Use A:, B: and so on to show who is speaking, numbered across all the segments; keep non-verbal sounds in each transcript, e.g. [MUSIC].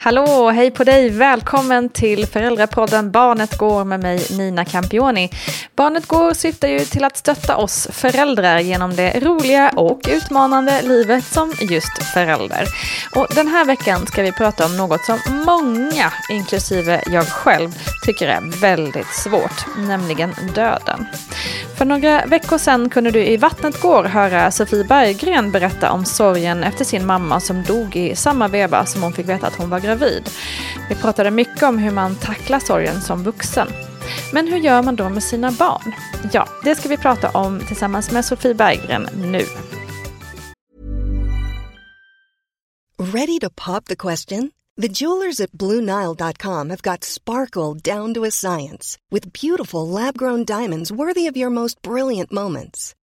A: Hallå, hej på dig! Välkommen till föräldrapodden Barnet går med mig Nina Campioni. Barnet går syftar ju till att stötta oss föräldrar genom det roliga och utmanande livet som just förälder. Och den här veckan ska vi prata om något som många, inklusive jag själv, tycker är väldigt svårt, nämligen döden. För några veckor sedan kunde du i Vattnet går höra Sofie Berggren berätta om sorgen efter sin mamma som dog i samma veva som hon fick veta att hon var gravid. Vi pratade mycket om hur man tacklar sorgen som vuxen. Men hur gör man då med sina barn? Ja, det ska vi prata om tillsammans med Sofie Berggren nu.
B: Ready to pop the question? The jewelers at BlueNile.com have got sparkle down to a science with beautiful lab-grown diamonds worthy of your most brilliant moments.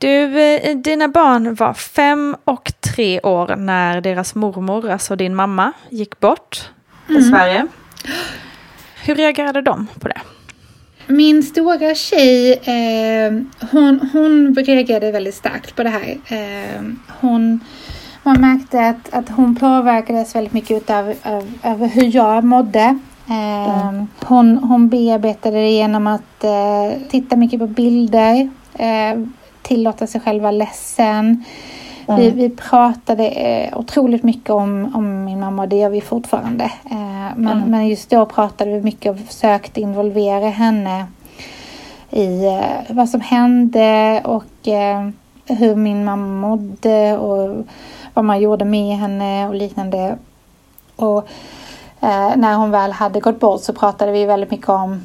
A: Du, eh, dina barn var fem och tre år när deras mormor, alltså din mamma, gick bort i Sverige. Hur reagerade de på det?
C: Min stora tjej, eh, hon, hon reagerade väldigt starkt på det här. Eh, hon, man märkte att, att hon påverkades väldigt mycket av, av, av hur jag mådde. Eh, hon, hon bearbetade det genom att eh, titta mycket på bilder, eh, tillåta sig själv vara ledsen. Vi, vi pratade eh, otroligt mycket om, om min mamma och det gör vi fortfarande. Eh, men, men just då pratade vi mycket och försökte involvera henne i eh, vad som hände och eh, hur min mamma mådde och vad man gjorde med henne och liknande. Och eh, när hon väl hade gått bort så pratade vi väldigt mycket om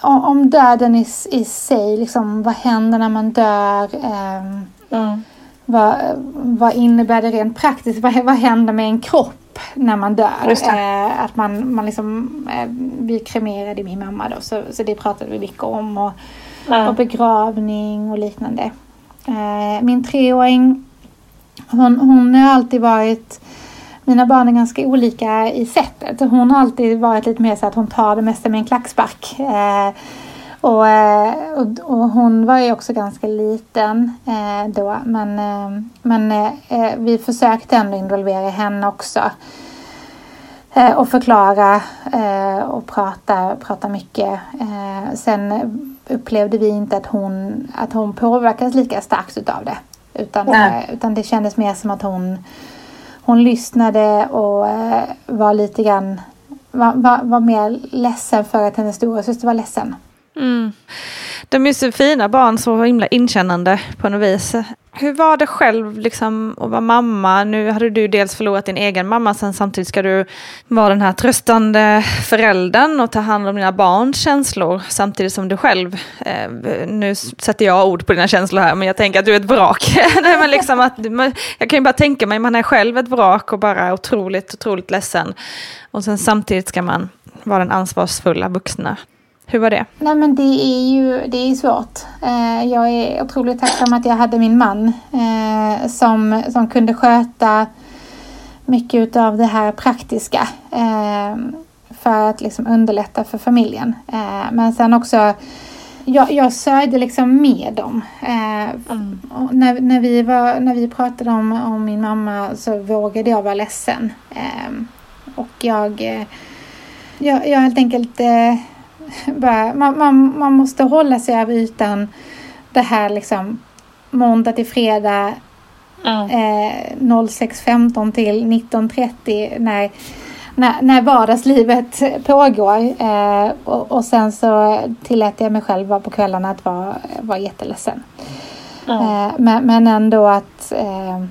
C: om, döden i, i sig, liksom, vad händer när man dör? ehm, vad, vad innebär det rent praktiskt? Vad, vad händer med en kropp när man dör? Eh, att man, man liksom, eh, vi kremerade min mamma då, så, så det pratade vi mycket om. Och, och begravning och liknande. Eh, min treåring, hon, hon har alltid varit mina barn är ganska olika i sättet. Hon har alltid varit lite mer så att hon tar det mesta med en klackspark. Eh, och, eh, och, och hon var ju också ganska liten eh, då. Men, eh, men eh, vi försökte ändå involvera henne också. Eh, och förklara eh, och prata, prata mycket. Eh, sen upplevde vi inte att hon, att hon påverkades lika starkt utav det. Utan, eh, utan det kändes mer som att hon, hon lyssnade och eh, var lite grann var, var, var mer ledsen för att hennes storasyster var ledsen.
A: Mm. De är så fina barn, så himla inkännande på något vis. Hur var det själv liksom, att vara mamma? Nu hade du dels förlorat din egen mamma, sen samtidigt ska du vara den här tröstande föräldern och ta hand om dina barns känslor samtidigt som du själv, eh, nu sätter jag ord på dina känslor här, men jag tänker att du är ett vrak. [LAUGHS] Nej, men liksom att, jag kan ju bara tänka mig, man är själv ett vrak och bara otroligt, otroligt ledsen. Och sen samtidigt ska man vara den ansvarsfulla vuxna. Hur var det?
C: Nej men det är ju det är svårt. Eh, jag är otroligt tacksam att jag hade min man eh, som, som kunde sköta mycket av det här praktiska eh, för att liksom underlätta för familjen. men sen också jag, jag sörjde liksom med dem. Mm. när, när, vi var, när vi pratade om, om min mamma så vågade jag vara ledsen. och jag, jag, jag helt enkelt [LAUGHS] bara, man, man, man måste hålla sig över ytan det här liksom måndag till fredag mm. eh, 06.15 till 19.30 när, när, när vardagslivet pågår. Eh, och, och sen så tillät jag mig själv på kvällarna att vara, vara jätteledsen. Mm. Eh, men, men ändå att eh,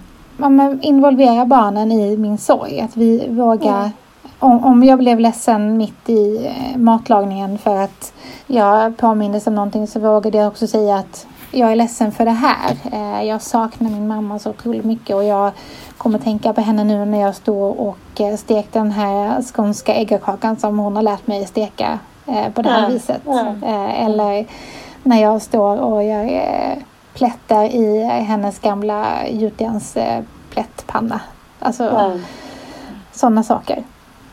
C: involvera barnen i min sorg. Att vi vågar mm om, om jag blev ledsen mitt i eh, matlagningen för att jag påmindes om någonting så vågade jag också säga att jag är ledsen för det här. Eh, jag saknar min mamma så otroligt mycket och jag kommer tänka på henne nu när jag står och eh, stekte den här skånska äggakakan som hon har lärt mig steka på det här mm. viset. Mm. Eller när jag står och gör plättar i hennes gamla gjutjärns plättpanna. Alltså mm. sådana saker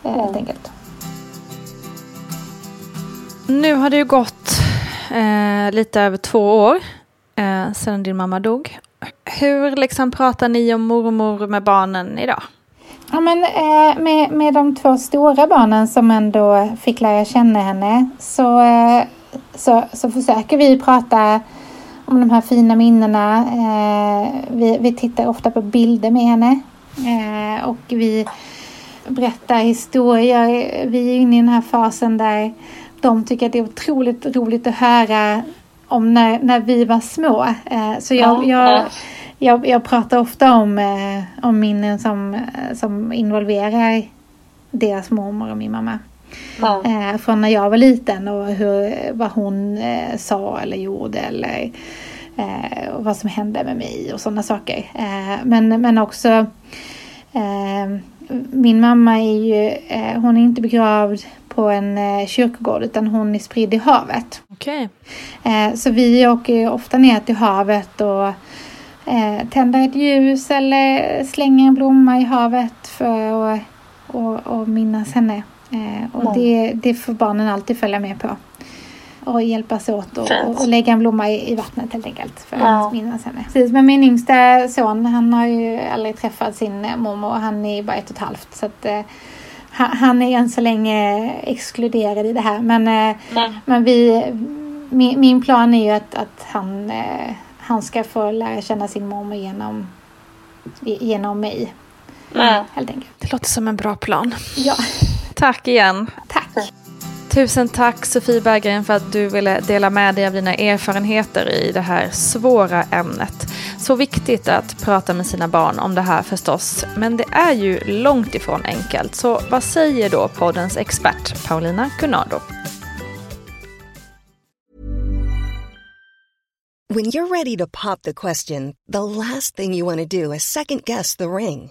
C: eh, helt enkelt.
A: Nu har det ju gått eh, lite över två år eh, sedan din mamma dog. Hur liksom pratar ni om mormor med barnen idag?
C: Ja, men, eh, med, med de två stora barnen som ändå fick lära känna henne så, eh, så, så försöker vi prata om de här fina minnena. Eh, vi, vi tittar ofta på bilder med henne eh, och vi berättar historier. Vi är inne i den här fasen där de tycker att det är otroligt roligt att höra om när, när vi var små. Eh, så jag, jag, jag, jag pratar ofta om, eh, om minnen som, som involverar deras mormor och min mamma. Ja. Eh, från när jag var liten och hur, vad hon sa eller gjorde eller vad som hände med mig och sådana saker. men, men också min mamma är ju, eh, hon är inte begravd på en eh, kyrkogård utan hon är spridd i havet.
A: Okay.
C: Eh, så vi åker ofta ner till havet och tänder ett ljus eller slänger en blomma i havet för att och, och minnas henne. Och mm. det, det får barnen alltid följa med på och hjälpas åt och, och, och, lägga en blomma i, i vattnet helt enkelt för ja. att minnas henne. Precis, men min yngsta son han har ju aldrig träffat sin eh, mormor och han är bara ett och ett halvt så att eh, han är än så länge exkluderad i det här men, eh, men vi, min, min, plan är ju att, att han, eh, han ska få lära känna sin mormor genom, genom mig.
A: Mm. Helt enkelt. Det låter som en bra plan.
C: Ja.
A: Tack igen.
C: Tack.
A: Tusen tack Sofie Berggren för att du ville dela med dig av dina erfarenheter i det här svåra ämnet. Så viktigt att prata med sina barn om det här förstås, men det är ju långt ifrån enkelt. Så vad säger då poddens expert Paulina Cunardo?
B: When you're ready to pop the question, the last thing you want to do is second guess the ring.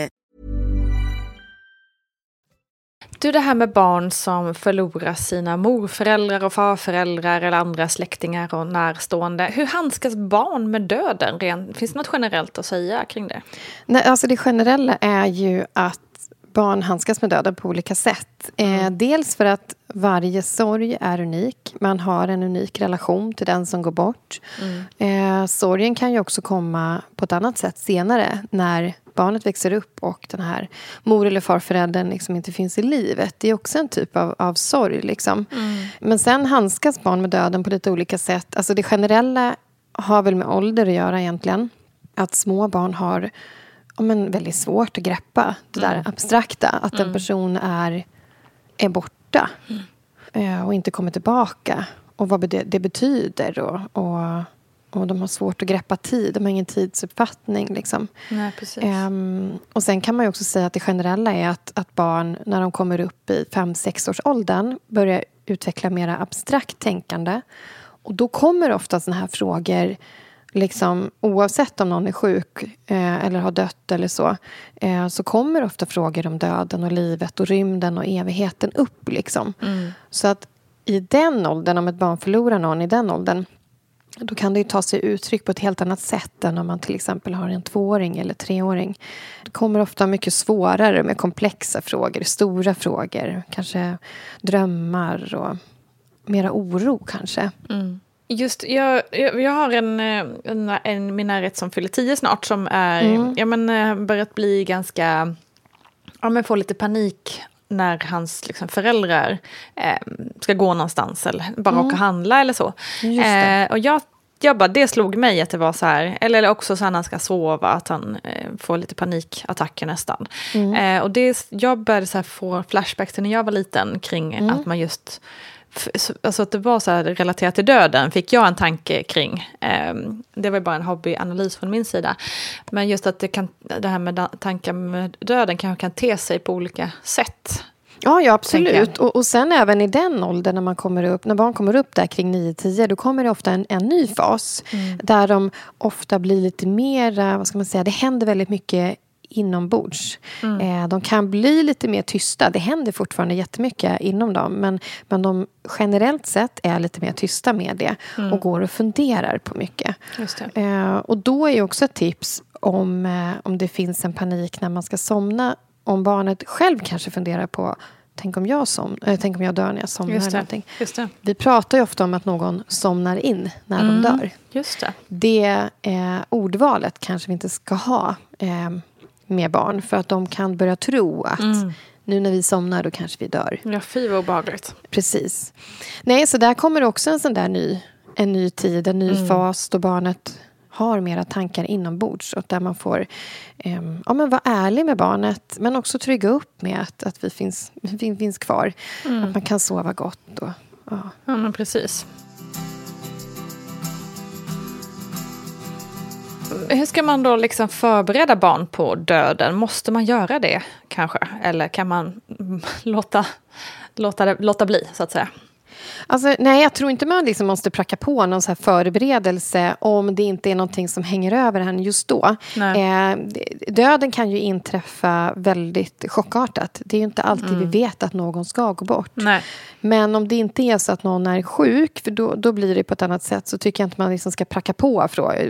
A: Du, det här med barn som förlorar sina morföräldrar och farföräldrar eller andra släktingar och närstående. Hur handskas barn med döden? Finns det något generellt att säga kring det?
D: Nej, alltså det generella är ju att barn handskas med döden på olika sätt. Eh, mm. Dels för att varje sorg är unik. Man har en unik relation till den som går bort. Mm. Eh, sorgen kan ju också komma på ett annat sätt senare när barnet växer upp och den här mor eller farföräldern liksom inte finns i livet. Det är också en typ av, av sorg. Liksom. Mm. Men sen handskas barn med döden på lite olika sätt. Alltså det generella har väl med ålder att göra egentligen. Att små barn har ja, men väldigt svårt att greppa det där mm. abstrakta. Att en mm. person är, är borta mm. Eh, och inte kommer tillbaka. Och vad det betyder. Och, och, och de har svårt att greppa tid. De har ingen tidsuppfattning. Liksom.
A: Nej, precis.
D: Um, och sen kan man också säga att det generella är att, att barn när de kommer upp i 5-6 års åldern börjar utveckla mer abstrakt tänkande. Och då kommer ofta såna här frågor liksom, oavsett om någon är sjuk eh, eller har dött eller så, eh, så kommer ofta frågor om döden och livet och rymden och evigheten upp. Liksom. Mm. Så att i den åldern, om ett barn förlorar någon i den åldern, då kan det ta sig uttryck på ett helt annat sätt än om man till exempel har en tvååring eller treåring. Det kommer ofta mycket svårare med komplexa frågor, stora frågor, kanske drömmar och mera oro kanske.
A: Mm. Just, jag, jag har en, eh, en, en min närhet som fyller tio snart som är, mm. ja, men, eh, börjat bli ganska, ja men får lite panik när hans liksom, föräldrar eh, ska gå någonstans eller bara mm. åka och handla eller så. Eh, och jag, jag bara, det slog mig att det var så här, eller också så när han ska sova, att han eh, får lite panikattacker nästan. Mm. Eh, och det, jag började så få flashbacks när jag var liten kring mm. att man just alltså att det var så här relaterat till döden fick jag en tanke kring. Ehm, det var bara en hobbyanalys från min sida. Men just att det, kan, det här med tankar med döden kanske kan te sig på olika sätt.
D: Ja, ja absolut. Och, och sen även i den åldern när, man kommer upp, när barn kommer upp där kring 9-10 då kommer det ofta en, en ny fas. Mm. Där de ofta blir lite mer, vad ska man säga, det händer väldigt mycket inombords. Mm. Eh, de kan bli lite mer tysta. Det händer fortfarande jättemycket inom dem. Men, men de generellt sett är lite mer tysta med det. Mm. Och går och funderar på mycket. Eh, och då är också ett tips om, eh, om det finns en panik när man ska somna. Om barnet själv kanske funderar på Tänk om jag, som, äh, tänk om jag dör när jag somnar. Just det,
A: just det.
D: Vi pratar ju ofta om att någon somnar in när mm, de dör.
A: Just det
D: det eh, ordvalet kanske vi inte ska ha. Eh, med barn. För att de kan börja tro att mm. nu när vi somnar då kanske vi dör.
A: Ja, fy vad obehagligt.
D: Precis. Nej, så där kommer också en sån där ny, en ny tid, en ny mm. fas då barnet har mera tankar inombords och där man får eh, ja, men vara ärlig med barnet men också trygga upp med att, att vi finns, vi finns kvar. Mm. Att man kan sova gott. Och,
A: ja. ja, men precis. Hur ska man då liksom förbereda barn på döden? Måste man göra det kanske? Eller kan man [LAUGHS] låta, låta, det, låta bli, så att säga?
D: Alltså, nej, jag tror inte man liksom måste pracka på någon så förberedelse om det inte är någonting som hänger över henne just då. Eh, döden kan ju inträffa väldigt chockartat. Det är ju inte alltid mm. vi vet att någon ska gå bort.
A: Nej.
D: Men om det inte är så att någon är sjuk, för då, då blir det på ett annat sätt så tycker jag inte man liksom ska pracka på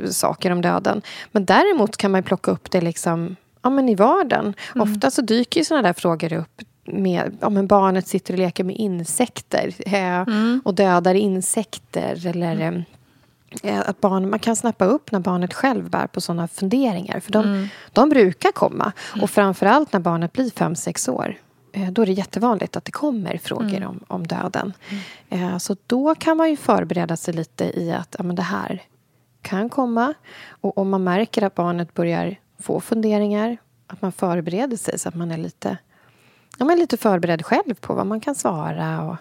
D: saker om döden. Men däremot kan man plocka upp det liksom ja, men i vardagen. Mm. Ofta så dyker ju såna där frågor upp med, om barnet sitter och leker med insekter eh, mm. och dödar insekter. Eller mm. eh, att barn, man kan snappa upp när barnet själv bär på såna funderingar. För de, mm. de brukar komma. Och framförallt när barnet blir fem sex år. Eh, då är det jättevanligt att det kommer frågor mm. om, om döden. Eh, så då kan man ju förbereda sig lite i att ja, men det här kan komma. Och om man märker att barnet börjar få funderingar att man förbereder sig så att man är lite ja, men lite förberedd själv på vad man kan svara. Och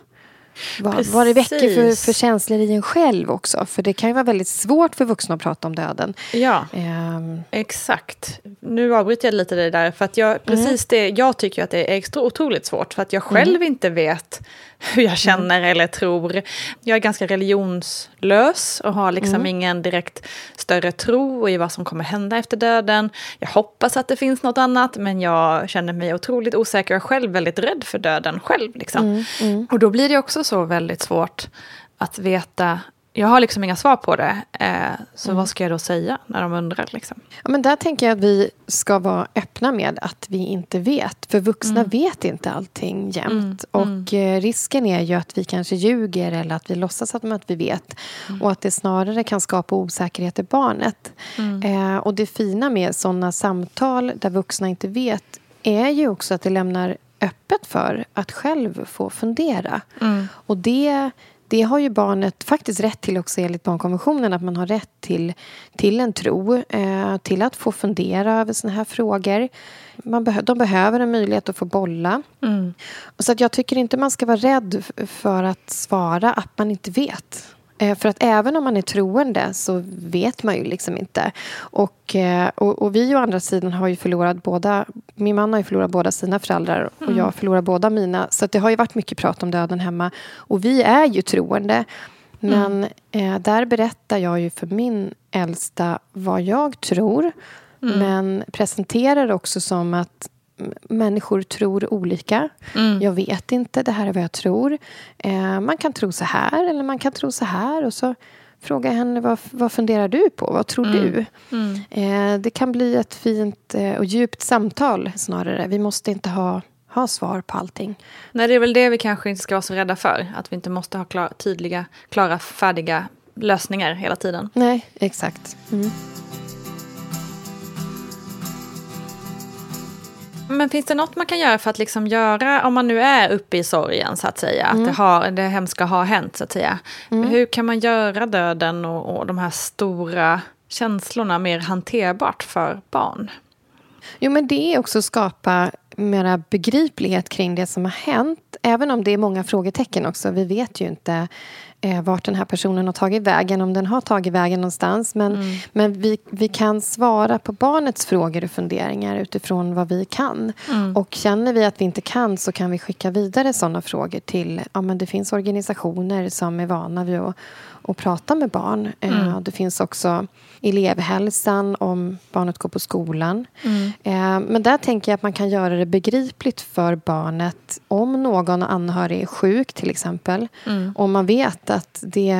D: vad, vad det väcker för, för känslor i en själv också. För det kan ju vara väldigt svårt för vuxna att prata om döden.
A: Ja, um. exakt. Nu avbryter jag lite det där. För att jag, precis mm. det, jag tycker att det är extra otroligt svårt. För att jag själv mm. inte vet hur jag känner mm. eller tror. Jag är ganska religionslös och har liksom mm. ingen direkt större tro i vad som kommer hända efter döden. Jag hoppas att det finns något annat, men jag känner mig otroligt osäker och själv väldigt rädd för döden själv. Liksom. Mm. mm. Och då blir det också så väldigt svårt att veta jag har liksom inga svar på det. Eh, så mm. vad ska jag då säga när de undrar? Liksom?
D: Ja, men där tänker jag att vi ska vara öppna med att vi inte vet. För vuxna mm. vet inte allting jämt. Mm. Och eh, risken är ju att vi kanske ljuger eller att vi låtsas att, att vi vet. Mm. Och att det snarare kan skapa osäkerhet i barnet. Mm. Eh, och det fina med sådana samtal där vuxna inte vet är ju också att det lämnar öppet för att själv få fundera.
A: Mm.
D: Och det det har ju barnet faktiskt rätt till också enligt barnkonventionen. Att man har rätt till, till en tro, eh, till att få fundera över såna här frågor. Man beh de behöver en möjlighet att få bolla.
A: Mm.
D: Så att jag tycker inte man ska vara rädd för att svara att man inte vet. Eh, för att även om man är troende så vet man ju liksom inte. Och, eh, och, och, vi å andra sidan har ju förlorat båda... Min man har ju förlorat båda sina föräldrar och mm. jag förlorar båda mina. Så det har ju varit mycket prat om döden hemma. Och vi är ju troende. Men mm. eh, där berättar jag ju för min äldsta vad jag tror. Mm. Men presenterar också som att människor tror olika.
A: Mm.
D: Jag vet inte, det här är vad jag tror. Eh, man kan tro så här eller man kan tro så här. Och så frågar jag henne, vad, vad funderar du på? Vad tror
A: mm.
D: du?
A: Mm.
D: Eh, det kan bli ett fint eh, och djupt samtal snarare. Vi måste inte ha, ha svar på allting.
A: Nej, det är väl det vi kanske inte ska vara så rädda för. Att vi inte måste ha klar, tydliga, klara, färdiga lösningar hela tiden.
D: Nej, exakt. Mm.
A: Men finns det något man kan göra för att liksom göra, om man nu är uppe i sorgen så att säga, mm. att det, har, det hemska har hänt så att säga. Mm. Hur kan man göra döden och, och de här stora känslorna mer hanterbart för barn?
D: Jo, men det är också att skapa mera begriplighet kring det som har hänt. Även om det är många frågetecken också. Vi vet ju inte eh, vart den här personen har tagit vägen, om den har tagit vägen någonstans. Men, mm. men vi, vi kan svara på barnets frågor och funderingar utifrån vad vi kan.
A: Mm.
D: Och känner vi att vi inte kan så kan vi skicka vidare sådana frågor till... Ja, men det finns organisationer som är vana vid att, att prata med barn. Eh, mm. det finns också elevhälsan om barnet går på skolan.
A: Mm.
D: Eh, men där tänker jag att man kan göra det begripligt för barnet om någon anhörig är sjuk till exempel.
A: Mm.
D: Om man vet att det,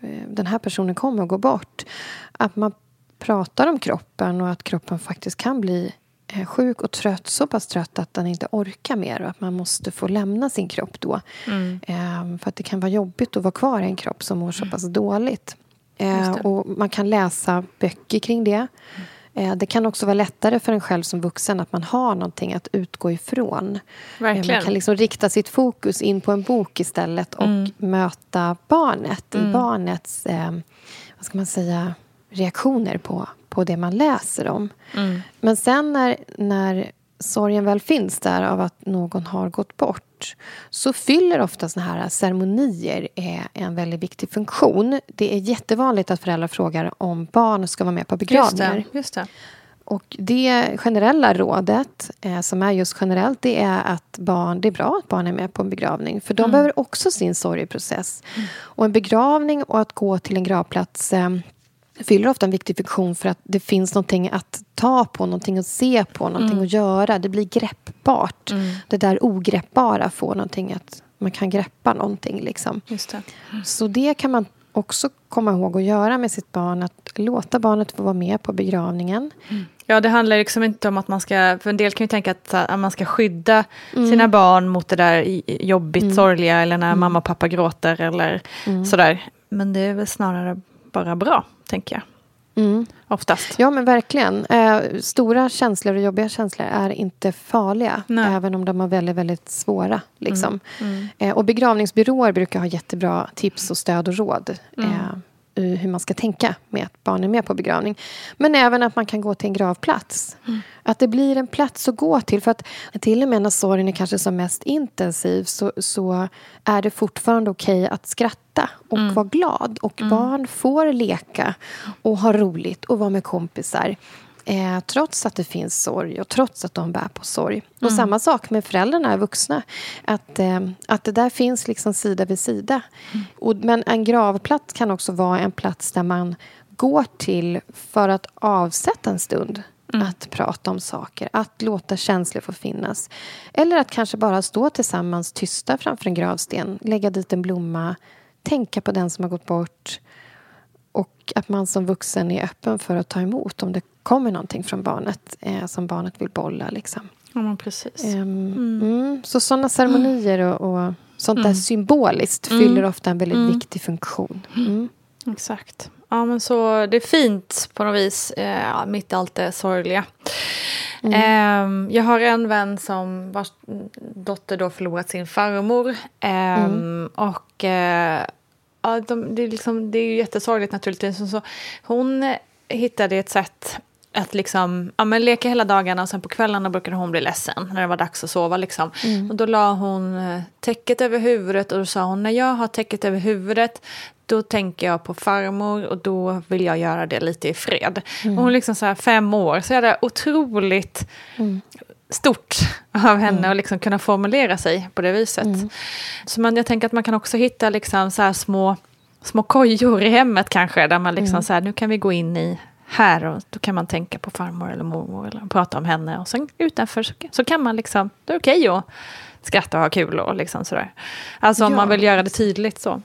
D: eh, den här personen kommer att gå bort. Att man pratar om kroppen och att kroppen faktiskt kan bli sjuk och trött, så pass trött att den inte orkar mer och att man måste få lämna sin kropp då.
A: Mm.
D: För att det kan vara jobbigt att vara kvar i en kropp som mår så pass dåligt. Eh, och man kan läsa böcker kring det. Eh, det kan också vara lättare för en själv som vuxen att man har någonting att utgå ifrån.
A: Verkligen.
D: Man kan liksom rikta sitt fokus in på en bok istället och mm. möta barnet mm. i barnets eh, vad ska man säga, reaktioner på, på det man läser om.
A: Mm.
D: Men sen när, när sorgen väl finns där av att någon har gått bort så fyller ofta såna här ceremonier en väldigt viktig funktion. Det är jättevanligt att föräldrar frågar om barn ska vara med på begravningar.
A: Just det, just det.
D: Och det generella rådet, eh, som är just generellt, det är att barn, det är bra att barn är med på en begravning. För de
A: Mm.
D: behöver också sin sorgeprocess. Och en begravning och att gå till en gravplats eh, fyller ofta en viktig funktion för att det finns någonting att ta på, någonting att se på, någonting
A: Mm.
D: att göra. Det blir greppbart. Det där ogreppbara får någonting att man kan greppa någonting. Liksom.
A: Just det.
D: Så det kan man också komma ihåg att göra med sitt barn. Att låta barnet få vara med på begravningen.
A: Ja, det handlar liksom inte om att man ska, för en del kan ju tänka att, att man ska skydda
D: Mm.
A: sina barn mot det där jobbigt,
D: Mm.
A: sorgliga eller när
D: Mm.
A: mamma och pappa gråter eller
D: Mm.
A: sådär. Men det är väl snarare bara bra, tänker jag.
D: Mm.
A: Oftast.
D: Ja, men verkligen. Eh, stora känslor och jobbiga känslor är inte farliga.
A: Nej.
D: Även om de är väldigt, väldigt svåra. Liksom.
A: Mm.
D: Eh, och begravningsbyråer brukar ha jättebra tips och stöd och råd.
A: Mm.
D: Eh, hur man ska tänka med att barn är med på begravning. Men även att man kan gå till en gravplats.
A: Mm.
D: Att det blir en plats att gå till. För att till och med när sorgen är kanske som mest intensiv så, så är det fortfarande okej att skratta och
A: Mm.
D: vara glad. Och barn får leka och ha roligt och vara med kompisar. Eh, trots att det finns sorg och trots att de bär på sorg. Och
A: Mm.
D: samma sak med föräldrarna, vuxna. Att, eh, att det där finns liksom sida vid sida. Och, men en gravplats kan också vara en plats där man går till för att avsätta en stund. Att prata om saker, att låta känslor få finnas. Eller att kanske bara stå tillsammans tysta framför en gravsten. Lägga dit en blomma, tänka på den som har gått bort. Och att man som vuxen är öppen för att ta emot om det kommer någonting från barnet eh, som barnet vill bolla. Liksom.
A: Ja, precis.
D: Ehm, mm. Så sådana ceremonier och, och sånt där
A: Mm.
D: symboliskt
A: Mm.
D: fyller ofta en väldigt viktig funktion.
A: Exakt. Ja, men så det är fint på något vis, eh, mitt i allt det sorgliga.
D: Mm.
A: Ehm, jag har en vän som vars dotter då förlorat sin farmor. Ehm,
D: Mm.
A: Och eh, ja, de, det, är liksom, det är ju jättesorgligt naturligtvis. Så, hon eh, hittade ett sätt att liksom, ja, men leka hela dagarna och sen på kvällarna brukade hon bli ledsen när det var dags att sova. Liksom.
D: Mm.
A: Och då la hon eh, täcket över huvudet och då sa hon när jag har täcket över huvudet då tänker jag på farmor och då vill jag göra det lite i fred.
D: Mm.
A: Och hon är liksom så här fem år, så är det otroligt
D: Mm.
A: stort av henne att liksom kunna formulera sig på det viset.
D: Mm.
A: Så man, jag tänker att man kan också hitta liksom så små, små kojor i hemmet kanske, där man liksom
D: Mm.
A: så här, nu kan vi gå in i här och då kan man tänka på farmor eller mormor eller prata om henne. Och sen utanför så, så kan man liksom, det är okej att skratta och ha kul och liksom sådär. Alltså om
D: Ja.
A: man vill göra det tydligt så.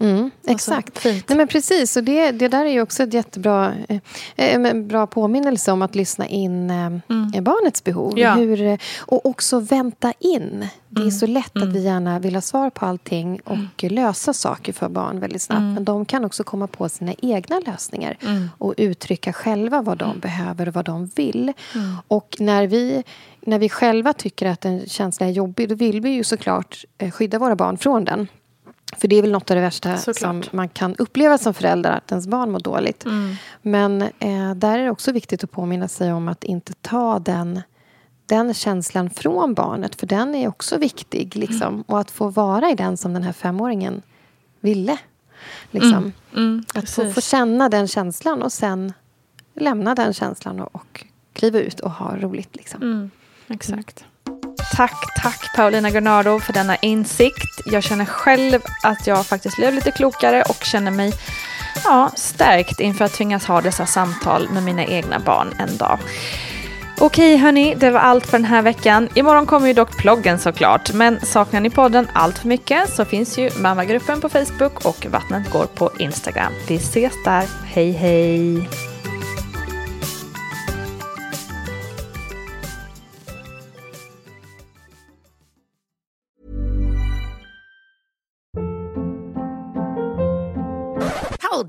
D: Mm,
A: Alltså,
D: exakt.
A: fint.
D: Nej, men precis, och det, det där är ju också ett jättebra eh, eh, en bra påminnelse om att lyssna in eh, barnets behov.
A: Ja.
D: Hur, eh, och också vänta in. Det är
A: Mm.
D: så lätt att vi gärna vill ha svar på allting och lösa saker för barn väldigt snabbt.
A: Mm.
D: Men de kan också komma på sina egna lösningar
A: Mm.
D: och uttrycka själva vad de behöver och vad de vill.
A: Mm.
D: Och när vi, när vi själva tycker att en känsla är jobbig då vill vi ju såklart eh, skydda våra barn från den. För det är väl något av det värsta
A: Såklart.
D: som man kan uppleva som förälder, att ens barn mår dåligt.
A: Mm.
D: Men eh, där är det också viktigt att påminna sig om att inte ta den, den känslan från barnet, för den är också viktig. Liksom.
A: Mm.
D: Och att få vara i den som den här femåringen ville. Liksom.
A: Mm. Mm,
D: att få, få känna den känslan och sen lämna den känslan och, och kliva ut och ha roligt. Liksom.
A: Mm, exakt. Tack, tack Paulina Gunnardo för denna insikt. Jag känner själv att jag faktiskt blev lite klokare och känner mig ja, stärkt inför att tvingas ha dessa samtal med mina egna barn en dag. Okej hörni, det var allt för den här veckan. Imorgon kommer ju dock ploggen såklart. Men saknar ni podden allt för mycket så finns ju mammagruppen på Facebook och Vattnet går på Instagram. Vi ses där. Hej hej!